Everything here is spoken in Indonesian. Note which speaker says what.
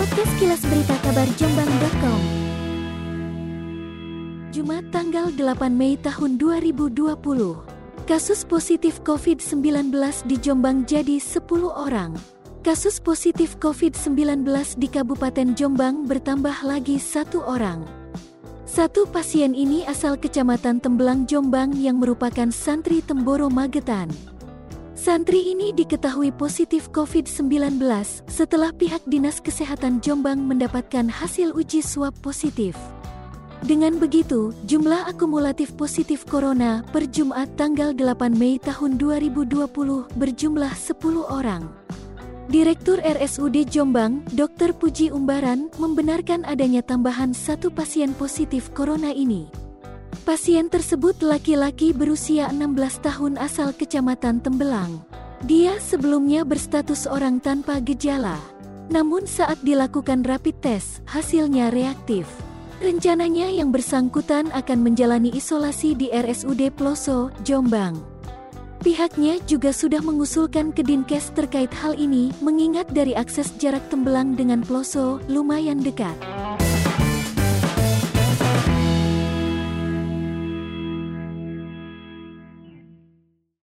Speaker 1: Podcast Kilas Berita Kabar Jombang.com Jumat tanggal 8 Mei tahun 2020 Kasus positif COVID-19 di Jombang jadi 10 orang. Kasus positif COVID-19 di Kabupaten Jombang bertambah lagi satu orang. Satu pasien ini asal Kecamatan Tembelang Jombang yang merupakan santri Temboro Magetan. Santri ini diketahui positif COVID-19 setelah pihak Dinas Kesehatan Jombang mendapatkan hasil uji swab positif. Dengan begitu, jumlah akumulatif positif corona per Jumat tanggal 8 Mei tahun 2020 berjumlah 10 orang. Direktur RSUD Jombang, Dr. Puji Umbaran, membenarkan adanya tambahan satu pasien positif corona ini. Pasien tersebut laki-laki berusia 16 tahun asal Kecamatan Tembelang. Dia sebelumnya berstatus orang tanpa gejala. Namun saat dilakukan rapid test, hasilnya reaktif. Rencananya yang bersangkutan akan menjalani isolasi di RSUD Ploso, Jombang. Pihaknya juga sudah mengusulkan ke Dinkes terkait hal ini mengingat dari akses jarak Tembelang dengan Ploso lumayan dekat.